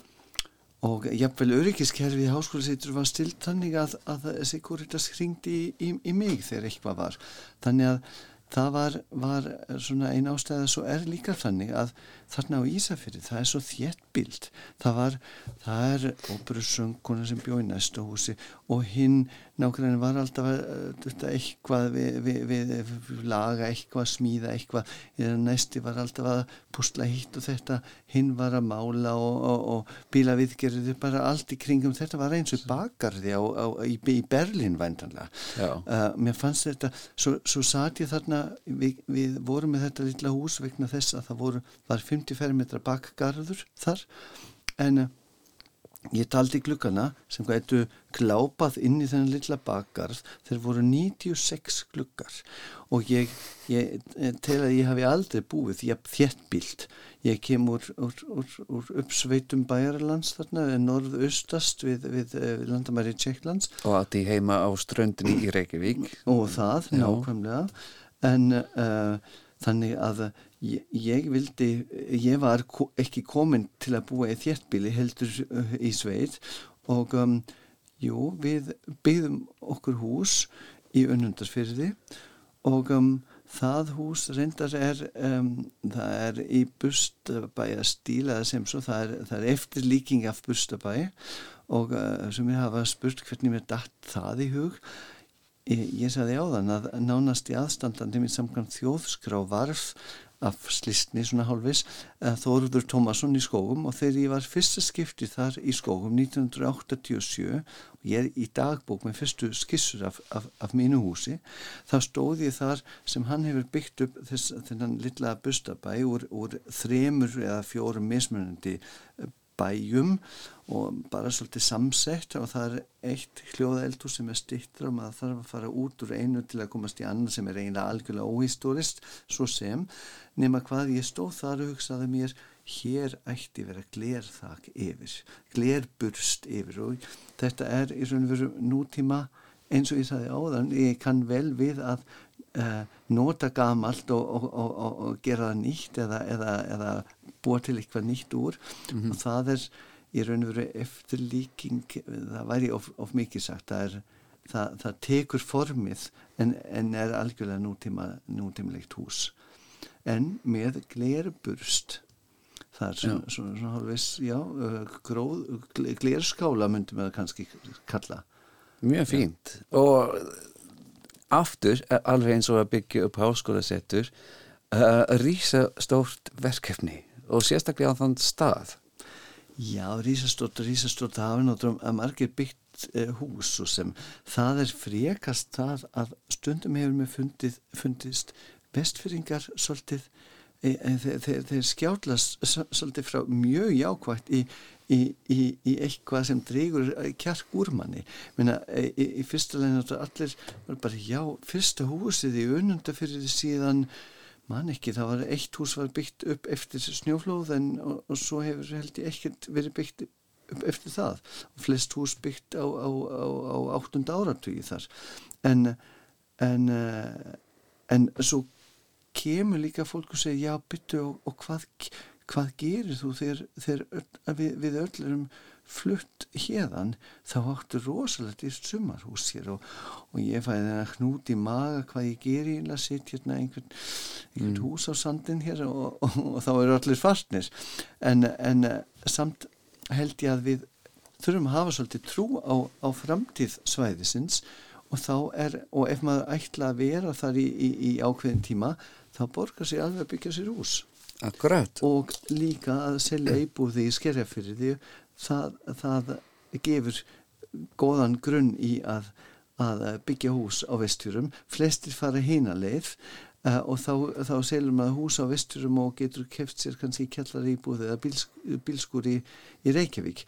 og jafnvel öryggiskerfið í háskólaseitur var stilt þannig að, að Siguritas hringdi í, í, í mig þegar eitthvað var. Þannig að það var, var svona ein ástæða svo er líka þannig að þarna á Ísafjörði það er svo þétt bild það var, það er óperusönguna sem bjóði næstu húsi og hinn nákvæmlega var alltaf uh, eitthvað við, við, við laga eitthvað, smíða eitthvað. Næsti var alltaf að púsla hitt og þetta, hinn var að mála og, og, og bílaviðgerði bara allt í kringum, þetta var eins og bakarði á, á, í, í Berlin væntanlega. Uh, mér fannst þetta svo, svo satt ég þarna við, við vorum með þetta lilla hús vegna þess að það voru, var 50 fermetra bakgarður þar en Ég taldi glukkana sem eittu klápað inn í þennan lilla bakgarð þeir voru 96 glukkar og ég, ég tel að ég hafi aldrei búið þéttbílt. Ég kem úr, úr, úr, úr uppsveitum bæjarlands þarna, norðaustast við, við, við landamæri Tjekklands. Og átti heima á ströndinni í Reykjavík. Og það, Já. nákvæmlega. En uh, þannig að Ég, ég vildi, ég var ekki komin til að búa í þjertbíli heldur uh, í sveit og um, jú, við byggðum okkur hús í unnundarsfyrði og um, það hús reyndar er, um, það er í bustabæja stílaða sem svo, það er, það er eftir líking af bustabæi og uh, sem ég hafa spurt hvernig mér dætt það í hug ég, ég sagði á þann að nánast í aðstandandi minn samkvæm þjóðskrá varf af slistni svona hálfis eh, Þóruður Tómasson í skógum og þegar ég var fyrsta skipti þar í skógum 1987 og ég er í dagbók með fyrstu skissur af, af, af mínu húsi þá stóð ég þar sem hann hefur byggt upp þess, þennan lilla bustabæ úr, úr þremur eða fjórum mismunandi bæjum og bara svolítið samsett og það er eitt hljóðaeldur sem er stittra og maður þarf að fara út úr einu til að komast í annan sem er eiginlega algjörlega óhistorist svo sem, nema hvað ég stóð þar og hugsaði mér hér ætti vera glerþak yfir glerburst yfir og þetta er í raun og veru nútíma eins og ég sagði áðan, ég kann vel við að uh, nota gamalt og, og, og, og gera það nýtt eða, eða, eða búa til eitthvað nýtt úr mm -hmm. og það er í raun og veru eftirlíking það væri of, of mikið sagt það, er, það, það tekur formið en, en er algjörlega nútíma, nútímilegt hús. En með glerburst það er svona, svona, svona hálfis já, gróð, glerskála myndum við að kannski kalla. Mjög fínt. Ja. og aftur, alveg eins og að byggja upp háskólasettur uh, rýsa stórt verkefni og sérstaklega á þann stað Já, rísastótt og rísastótt hafi náttúrulega margir byggt eh, hús og sem. Það er frekast það að stundum hefur mér fundið, fundist vestfyrringar svolítið e, e, þeir, þeir, þeir skjálast svolítið frá mjög jákvægt í, í, í, í eitthvað sem dreigur kjark úr manni. Minna, í, fyrsta leginn allir var bara já, fyrsta húsið í önunda fyrir síðan man ekki, það var eitt hús var byggt upp eftir snjóflóð en og, og svo hefur held ég ekkert verið byggt upp eftir það. Flest hús byggt á, á, á, á áttunda áratugi þar. En en, en svo kemur líka fólk og segir já byttu og, og hvað, hvað gerir þú þegar, þegar við, við öll erum flutt hérðan þá áttu rosalega dýrt sumarhús hér og, og ég fæði þennan knút í maga hvað ég ger í að setja hérna einhvern, einhvern mm. hús á sandin hér og, og, og þá eru allir fastnir en, en samt held ég að við þurfum að hafa svolítið trú á, á framtíð svæðisins og þá er, og ef maður ætla að vera þar í, í, í ákveðin tíma þá borgar sér alveg að byggja sér hús Akkurat. og líka að selja íbúði í skerjafyrir því það, það gefur góðan grunn í að, að byggja hús á vestjurum flestir fara hína leið uh, og þá, þá selur maður hús á vestjurum og getur keft sér kannski kellar íbúð eða bíls, bílskur í, í Reykjavík.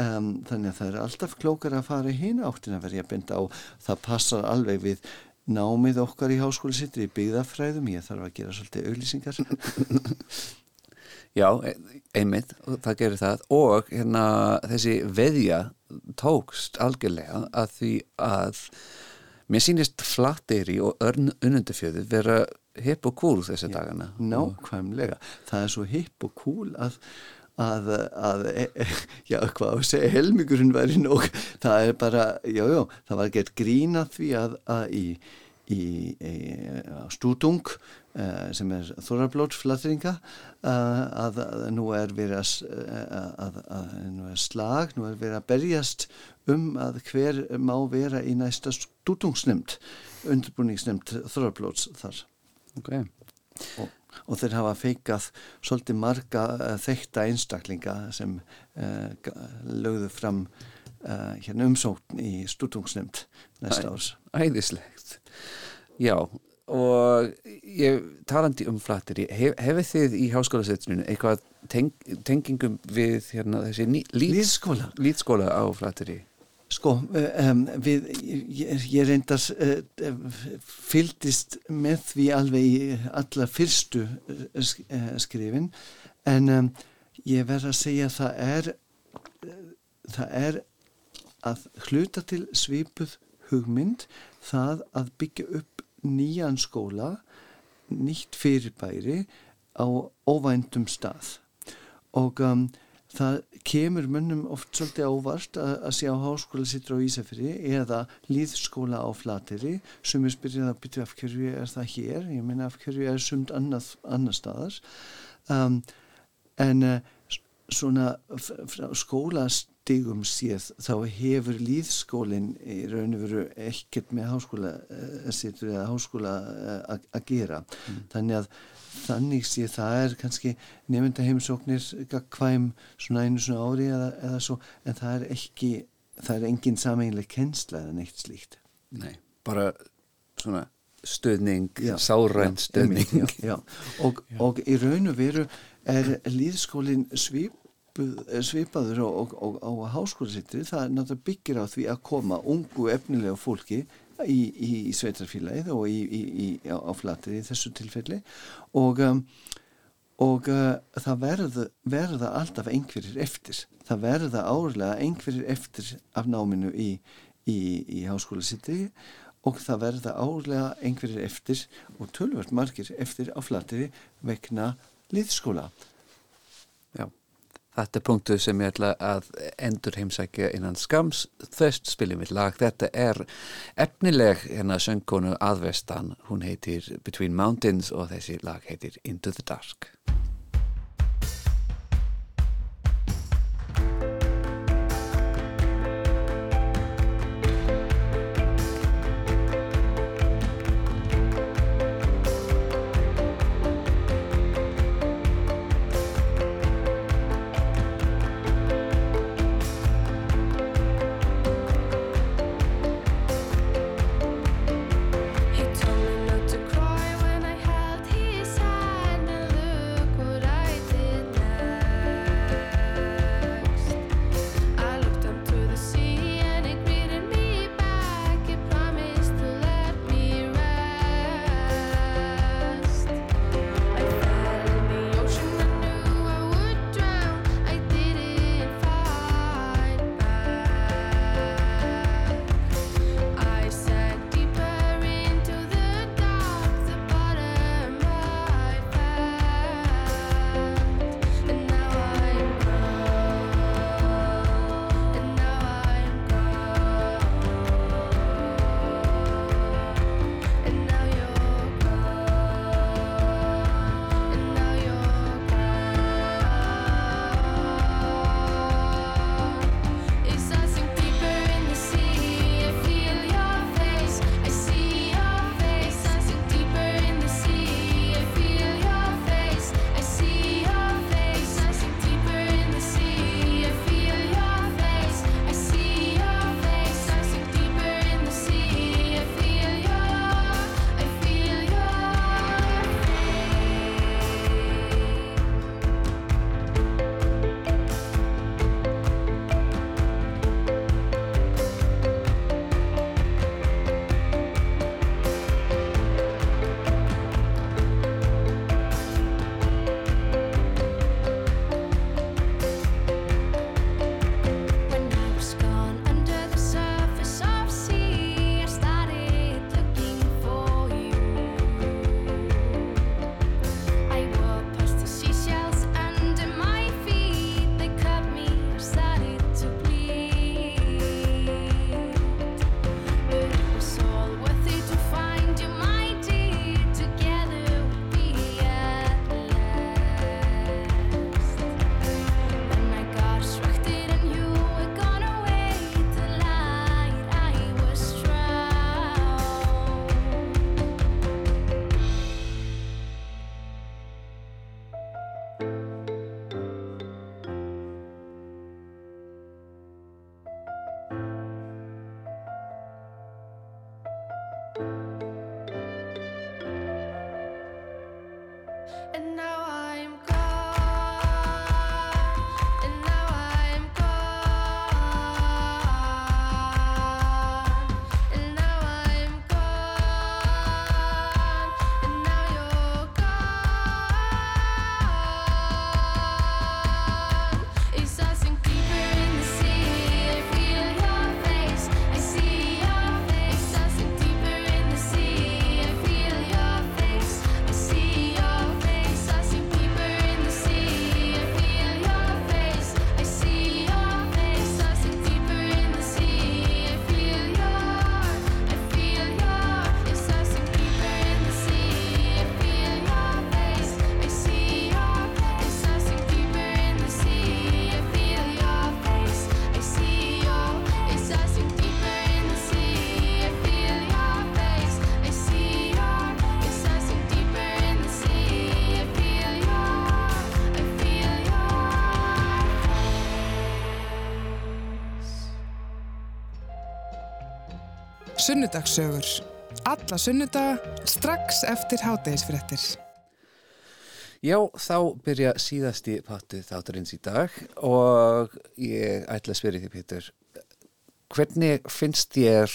Um, þannig að það er alltaf klókar að fara hína áttin að verja að benda á. Það passar alveg við námið okkar í háskóli sittur í byggðafræðum, ég þarf að gera svolítið auglýsingar Já, e- einmitt, það gerir það. Og hérna þessi veðja tókst algjörlega að því að mér sýnist flatteri og unnundafjöðu vera hipp og cool þessi dagana. Nákvæmlega, það er svo hipp og cool að að, að e, e, já, hvað að segja, helmingurinn væri nóg, það er bara, já, já, það var gett grína því að, að í, í, í stúdung sem er þorrablótsflattringa uh, að, nú er verið að, að nú er slag, nú er verið að berjast um að hver má vera í næsta stúdungsnefnd, undirbúningsnefnd þorrablóts þar. Ok. Og og þeir hafa feikað svolítið marga þekkta einstaklinga sem uh, lögðu fram uh, hérna umsókn í stúrtungsnefnd næsta árs. Æðislegt. Já, og ég talandi um flatteri, hef, hefur þið í háskólasetsuninu eitthvað teng, tengingum við hérna, þessi lýtskóla lít á flatteri? Sko, um, við, ég, ég reyndar uh, fyldist með því alveg í alla fyrstu uh, skrifin en um, ég verð að segja að það er, það er að hluta til svipuð hugmynd það að byggja upp nýjan skóla, nýtt fyrirbæri á óvændum stað. Og um, það kemur munnum oft svolítið ávart að, sjá háskóla sittur á Ísafjörði eða líðskóla á Flateri sem er spyrjað að bytja af hverju er það hér, ég menna af hverju er sumt annað, annar staðar? Um, en uh, svona frá skólastigum séð þá hefur líðskólinn í raun og veru ekkert með háskóla uh, sittur eða háskóla uh, að gera mm. þannig að þannig sé það er kannski nefnda heimsóknir hvaðum svona einu svona ári eða, eða svo en það er ekki það er engin sameinlega kennsla eða neitt slíkt Nei, bara svona stöðning, sáræn stöðning já, já. Og, og í raun og veru er líðskólin svip svipaður og, og á háskólasitri það er náttúrulega byggir á því að koma ungu efnilega fólki í, í, í sveitarfélagið og í, á, flatið í þessu tilfelli. Og, um, og uh, það verða, verða alltaf einhverjir eftir. Það verða árlega einhverjir eftir af náminu í háskólasitri og það verða árlega einhverjir eftir og tölvört margir eftir á flatið vegna liðskóla Þetta er punktu sem ég ætla að endur heimsækja innan skams þöst spiljum við lag. Þetta er efnileg hérna söngkonu aðvestan. Hún heitir Between Mountains og þessi lag heitir Into the Dark. Sunnudagssögur. Alla sunnudaga strax eftir hátegisfrettir. Já, þá byrja síðasti patti þáttarins í dag og ég ætla að spyrja því, Pítur, hvernig finnst þér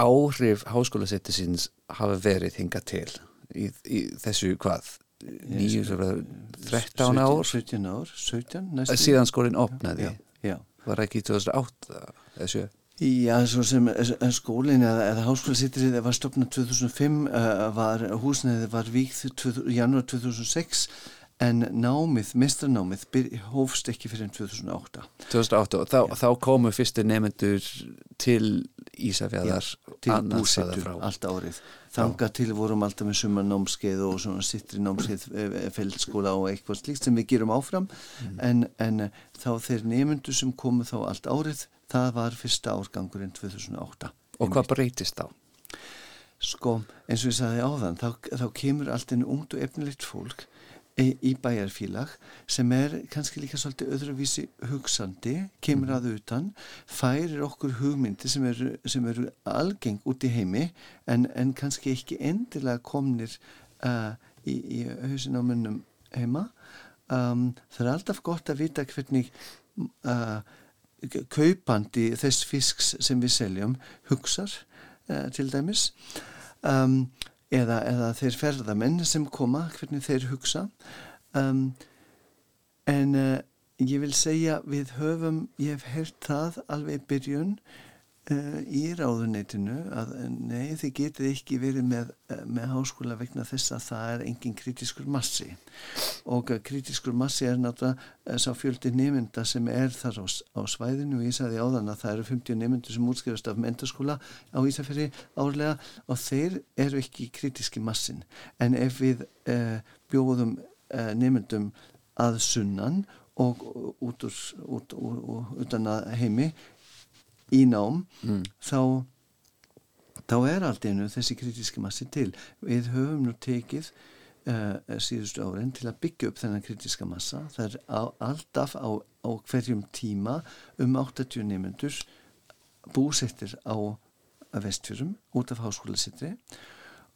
áhrif háskólasettisins hafa verið hingað til í, í þessu hvað? Nýju, þrettán ár? 17 ár, 17 næstu. Síðan skólinn opnaði. Já, já. Var ekki 2008 eða 7? Já, svo sem eh, skólinn eða, eða háskólasittrið var stopnað 2005, uh, var, húsnæðið var víkt janúar 2006 en námið, mestranámið hófst ekki fyrir enn 2008 2008 og þá, þá komu fyrstu nefnendur til Ísafjæðar til búsettur allt árið. Þanga til vorum alltaf með sumar námskeið og svona sittri námskeið eh, eh, feldskóla og eitthvað slíkt sem við gerum áfram. Mm. en, en eh, þá þeir nefnendur sem komu þá allt árið það var fyrsta árgangurinn 2008 Og hvað breytist þá? Sko, eins og ég sagði áðan þá, þá kemur allt einu ungt og efnilegt fólk í bæjarfélag sem er kannski líka svolítið öðruvísi hugsandi, kemur að utan færir okkur hugmyndi sem eru, sem eru algeng út í heimi en, en kannski ekki endilega komnir uh, í, í hausin á munnum heima. Um, það er alltaf gott að vita hvernig uh, kaupandi þess fisks sem við seljum hugsar uh, til dæmis. Um eða, eða þeir ferðamenn sem koma, hvernig þeir hugsa. Um, en uh, ég vil segja við höfum, ég hef hert það alveg byrjun í ráðuneytinu að nei þið getið ekki verið með, uh, með háskóla vegna þess að það er engin kritiskur massi. Og kritiskur massi er náttúrulega sá fjöldi nefnda sem er þar á, á svæðinu. Og ég sagði áðan að það eru 50 nefndur sem útskrifast af mentarskóla á Ísafjörði árlega og þeir eru ekki kritiski massin. En ef við eh, bjóðum eh, nefndum að sunnan og út úr, út, úr, úr, utan að heimi í nám mm. þá þá er allt einu þessi kritiski massi til við höfum nú tekið uh, síðustu árin til að byggja upp þennan kritiska massa. Það er á, alltaf á, á hverjum tíma um 80 nefnendur búsettir á vestfjörum út af háskóla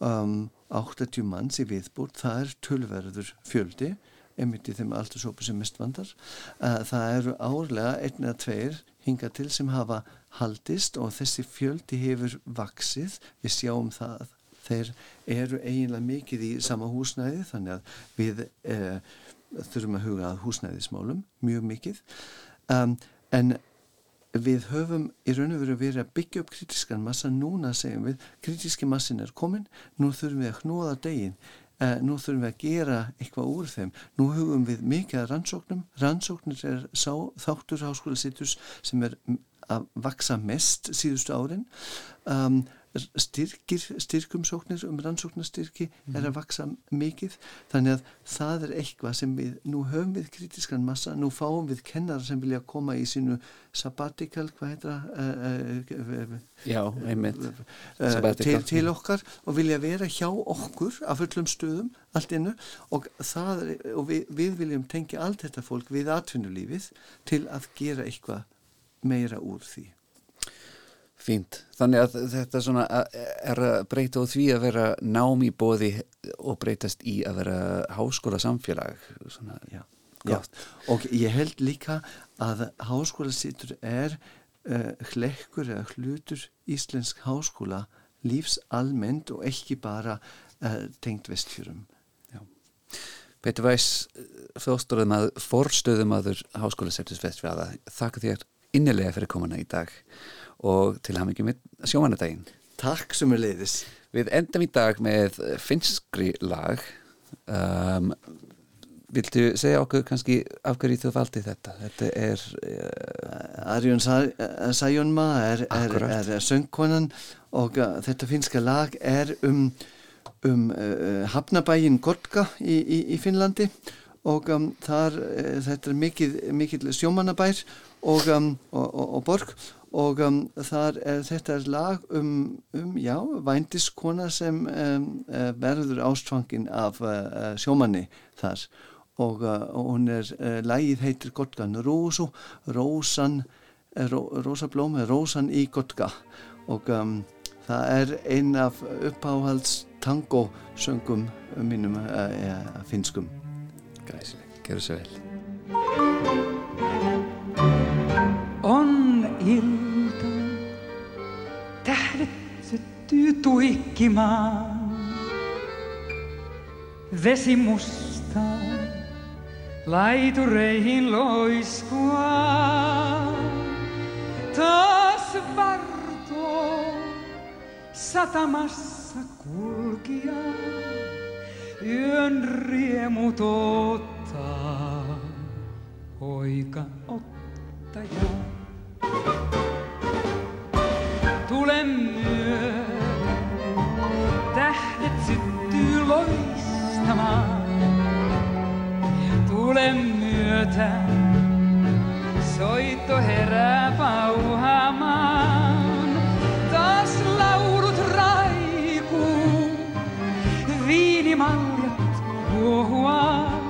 um, 80 manns í viðbúrt, það er tölverður fjöldi emitt í þeim aldursópu sem mest vandar. Uh, það eru árlega einn eða tveir hinga til sem hafa haldist og þessi fjöldi hefur vaksið, við sjáum það þeir eru eiginlega mikið í sama húsnæði þannig að við eh, þurfum að huga að húsnæðismálum mjög mikið. Um, en við höfum í raun og veru verið að byggja upp kritiskan massa. Núna segjum við, kritiski massin er komin nú þurfum við að knóða degin nú þurfum við að gera eitthvað úr þeim. Nú hugum við mikið að rannsóknum. Rannsóknir er sá, þáttur háskóla sittus sem er að vaksa mest síðustu árin. Um, styrkir, styrkumsóknir um rannsóknarstyrki mm. er að mhm. vaksa mikið þannig að það er eitthvað sem við nú höfum við kritiskan massa, nú fáum við kennar sem vilja koma í sínu sabbatical, hvað heitir það? Já, einmitt til, til okkar og vilja vera hjá okkur af öllum stöðum allt innu og, það, og við, við viljum tengja allt þetta fólk við atvinnulífið til að gera eitthvað meira úr því Fínt, þannig að þetta svona er að breyta á því að vera nám í bóði og breytast í að vera háskóla samfélag svona, já, já, og ég held líka að háskóla sittur er uh, hlekkur eða hlutur íslensk háskóla lífs almennt og ekki bara uh, tengt vestfjörum Petur Væs fjósturðum að forstöðum aður háskóla setjus vestfjöða þakka þér innilega fyrir komuna í dag og til ekki með sjómanadaginn. Takk sem er leiðis. Við endam í dag með finskri lag. Um, viltu segja okkur kannski af hverju þú valdi þetta? Þetta er... Uh, Arjón Sæjónma er, er, er, er söngkonan og uh, þetta finska lag er um, um uh, hafnabægin Gorka í, í, í Finnlandi og um, þar, uh, þetta er mikið, mikið sjómanabær og, um, og, og, og borg og um, er þetta er lag um, um já, vændiskona sem um, uh, verður ástfangin af uh, sjómanni þar og, uh, hún er, uh, lagið heitir Gotgan Rósu, Rósan Ró, Rósablóm, Rósan í Gotka og um, Það er ein af uppáhalds tango söngum mínum finskum. Græsileg, gerur svo vel. Ilta, tähdet syttyy tuikkimaan. Vesi mustaa, laitureihin loiskua. Taas vartoo, satamassa kulkija. Yön riemut ottaa, poika ottaja. Tule myö, tähdet syttyy loistamaan. Tule myötä, soitto herää pauhaamaan. Taas laulut raikuu, viinimaljat huohuaa.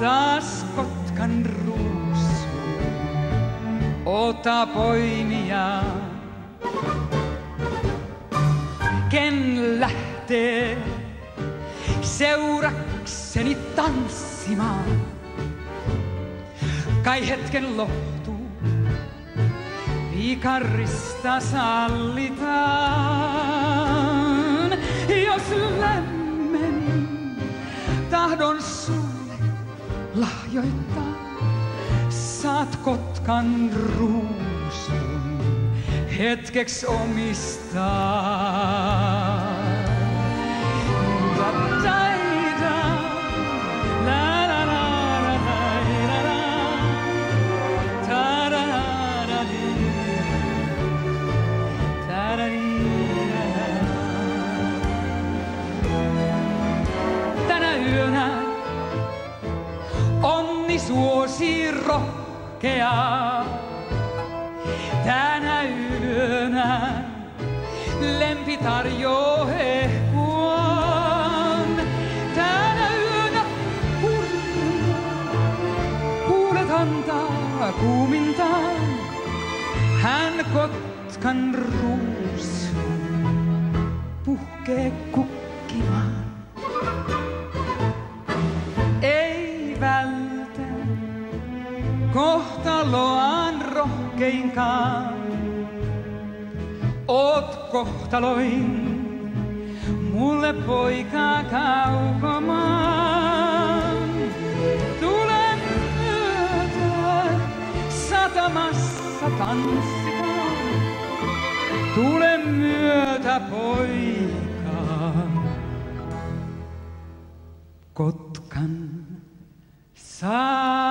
Taas kotkan ruusu, ota poimia. Ken lähtee seurakseni tanssimaan? Kai hetken lohtuu, viikarista sallitaan. Jos lämmen tahdon sulle lahjoittaa, saat ruokan ruusun hetkeksi omistaa. Tänä yönä onni suosii rohkeutta rohkeaa. Tänä yönä lempi tarjoo hehkuan. Tänä yönä kuulet antaa kuumintaan. Hän kotkan ruusun puhkee rohkeinkaan. Oot kohtaloin mulle poika kaukomaan. Tule myötä satamassa tanssitaan. Tule myötä poika Kotkan satamaan.